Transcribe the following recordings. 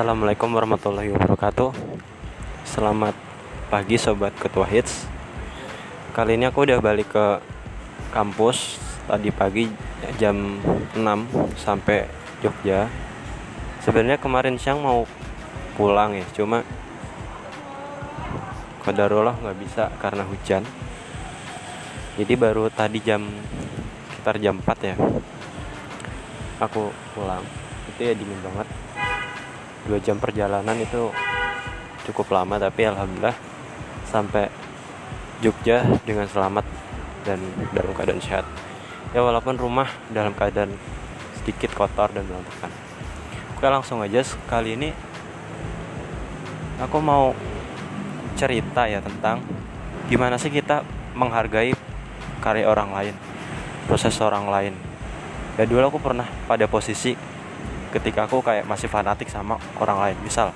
Assalamualaikum warahmatullahi wabarakatuh. Selamat pagi sobat ketua hits. Kali ini aku udah balik ke kampus Tadi pagi jam 6 sampai Jogja. Sebenarnya kemarin siang mau pulang ya Cuma Kodarullah nggak bisa karena hujan. Jadi baru tadi jam sekitar jam 4 ya Aku pulang. Itu ya dingin banget dua jam perjalanan itu cukup lama tapi alhamdulillah sampai Jogja dengan selamat dan dalam keadaan sehat. Ya walaupun rumah dalam keadaan sedikit kotor dan berantakan. Oke langsung aja kali ini aku mau cerita ya tentang gimana sih kita menghargai karya orang lain proses orang lain. Ya dulu aku pernah pada posisi ketika aku kayak masih fanatik sama orang lain misal.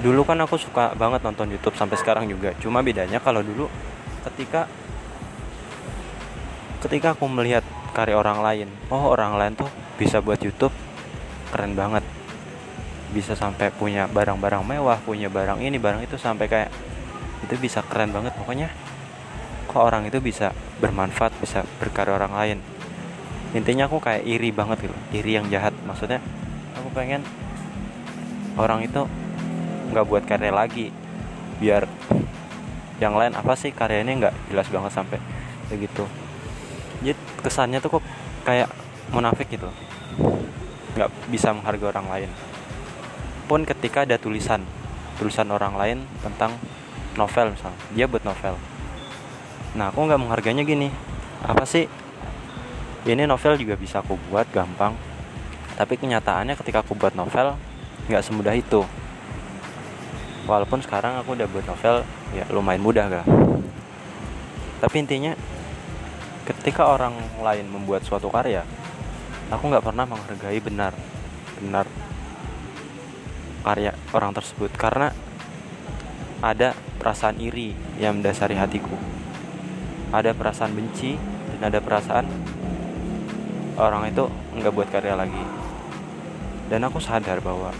Dulu kan aku suka banget nonton YouTube sampai sekarang juga. Cuma bedanya kalau dulu ketika ketika aku melihat karya orang lain oh orang lain tuh bisa buat YouTube keren banget. Bisa sampai punya barang-barang mewah punya barang ini barang itu sampai kayak itu bisa keren banget. Pokoknya kok orang itu bisa bermanfaat bisa berkarya orang lain intinya aku kayak iri banget gitu iri yang jahat. Maksudnya aku pengen orang itu nggak buat karya lagi biar yang lain apa sih karyanya nggak jelas banget sampai begitu. Jadi kesannya tuh kok kayak munafik gitu nggak bisa menghargai orang lain. Pun ketika ada tulisan tulisan orang lain tentang novel misalnya dia buat novel. Nah aku nggak menghargainya gini apa sih ini novel juga bisa aku buat gampang. Tapi kenyataannya ketika aku buat novel nggak semudah itu. Walaupun sekarang aku udah buat novel ya lumayan mudah gak tapi intinya ketika orang lain membuat suatu karya aku nggak pernah menghargai benar benar karya orang tersebut. Karena ada perasaan iri yang mendasari hatiku. Ada perasaan benci dan ada perasaan orang itu nggak buat karya lagi. Dan aku sadar bahwa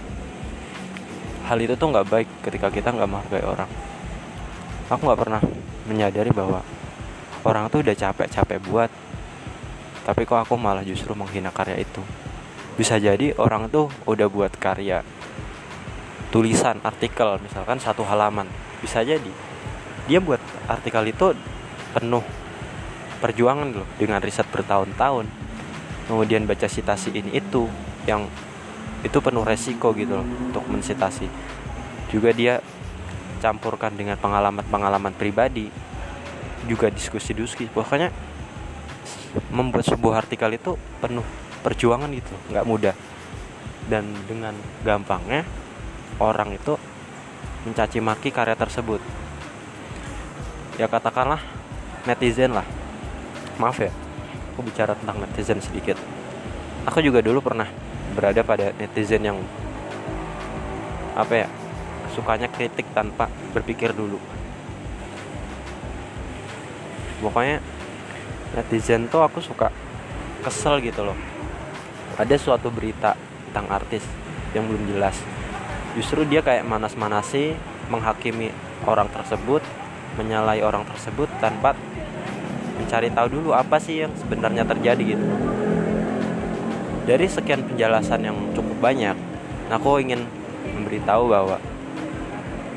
hal itu tuh nggak baik ketika kita nggak menghargai orang. Aku nggak pernah menyadari bahwa orang tuh udah capek-capek buat tapi kok aku malah justru menghina karya itu. Bisa jadi orang tuh udah buat karya tulisan artikel misalkan satu halaman. Bisa jadi. Dia buat artikel itu penuh perjuangan loh dengan riset bertahun-tahun kemudian baca citasi ini itu yang itu penuh resiko gitu loh untuk mensitasi juga dia campurkan dengan pengalaman-pengalaman pribadi juga diskusi-diskusi pokoknya membuat sebuah artikel itu penuh perjuangan gitu nggak mudah. Dan dengan gampangnya orang itu mencaci maki karya tersebut. Ya katakanlah netizen lah. Maaf ya aku bicara tentang netizen sedikit. Aku juga dulu pernah berada pada netizen yang apa ya sukanya kritik tanpa berpikir dulu. Pokoknya netizen tuh aku suka kesel gitu loh. Ada suatu berita tentang artis yang belum jelas. Justru dia kayak manas-manasi menghakimi orang tersebut menyalahi orang tersebut tanpa mencari tahu dulu apa sih yang sebenarnya terjadi gitu. Dari sekian penjelasan yang cukup banyak aku ingin memberitahu bahwa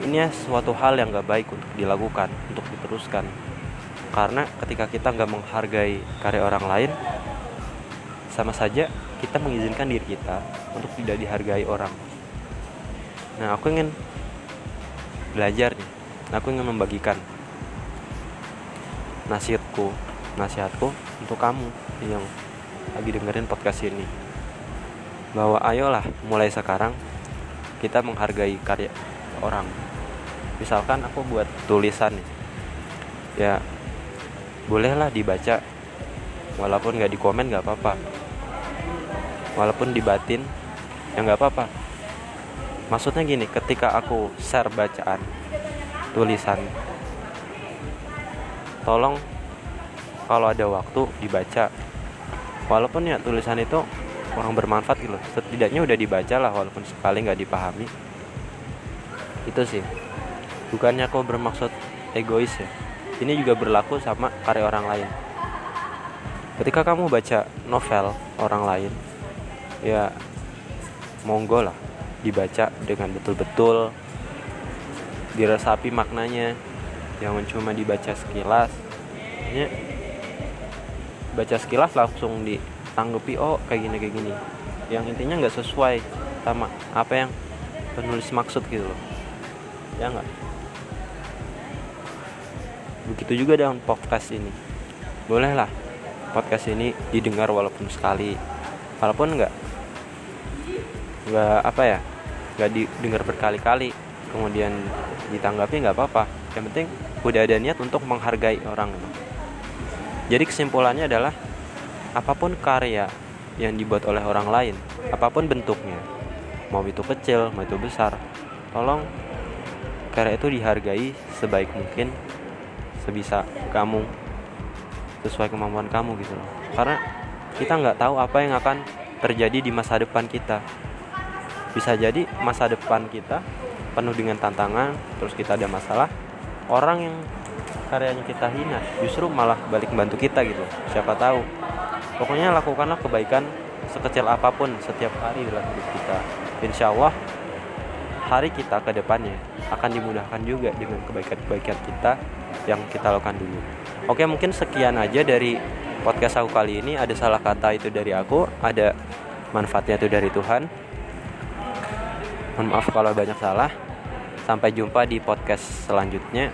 ini suatu hal yang gak baik untuk dilakukan untuk diteruskan. Karena ketika kita nggak menghargai karya orang lain sama saja kita mengizinkan diri kita untuk tidak dihargai orang. Nah aku ingin belajar nih. Aku ingin membagikan nasihatku nasihatku untuk kamu yang lagi dengerin podcast ini. Bahwa ayolah mulai sekarang kita menghargai karya orang. Misalkan aku buat tulisan ya bolehlah dibaca. Walaupun nggak di komen nggak apa-apa. Walaupun dibatin ya nggak apa-apa. Maksudnya gini ketika aku share bacaan tulisan tolong kalau ada waktu dibaca. Walaupun ya tulisan itu orang bermanfaat gitu. Setidaknya udah dibaca lah walaupun sekali nggak dipahami. Itu sih. Bukannya aku bermaksud egois ya. Ini juga berlaku sama karya orang lain. Ketika kamu baca novel orang lain ya monggo lah dibaca dengan betul-betul diresapi maknanya jangan cuma dibaca sekilas. Ya baca sekilas langsung ditanggapi oh kayak gini kayak gini. Yang intinya nggak sesuai sama apa yang penulis maksud gitu loh. Ya nggak? Begitu juga dengan podcast ini. Bolehlah podcast ini didengar walaupun sekali. Walaupun nggak nggak apa ya nggak didengar berkali-kali kemudian ditanggapi nggak apa-apa yang penting udah ada niat untuk menghargai orang jadi kesimpulannya adalah apa pun karya yang dibuat oleh orang lain, apa pun bentuknya, mau itu kecil, mau itu besar, tolong karya itu dihargai sebaik mungkin sebisa kamu sesuai kemampuan kamu gitu loh. Karena kita nggak tahu apa yang akan terjadi di masa depan kita. Bisa jadi masa depan kita penuh dengan tantangan, terus kita ada masalah, orang yang karyanya kita hina justru malah balik membantu kita gitu. Siapa tahu. Pokoknya lakukanlah kebaikan sekecil apa pun setiap hari dalam hidup kita. Insya Allah hari kita ke depannya akan dimudahkan juga dengan kebaikan-kebaikan kita yang kita lakukan dulu. Oke mungkin sekian aja dari podcast aku kali ini. Ada salah kata itu dari aku ada manfaatnya itu dari Tuhan. Mohon maaf kalau banyak salah sampai jumpa di podcast selanjutnya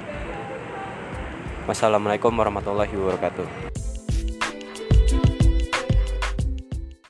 Wassalamualaikum warahmatullahi wabarakatuh.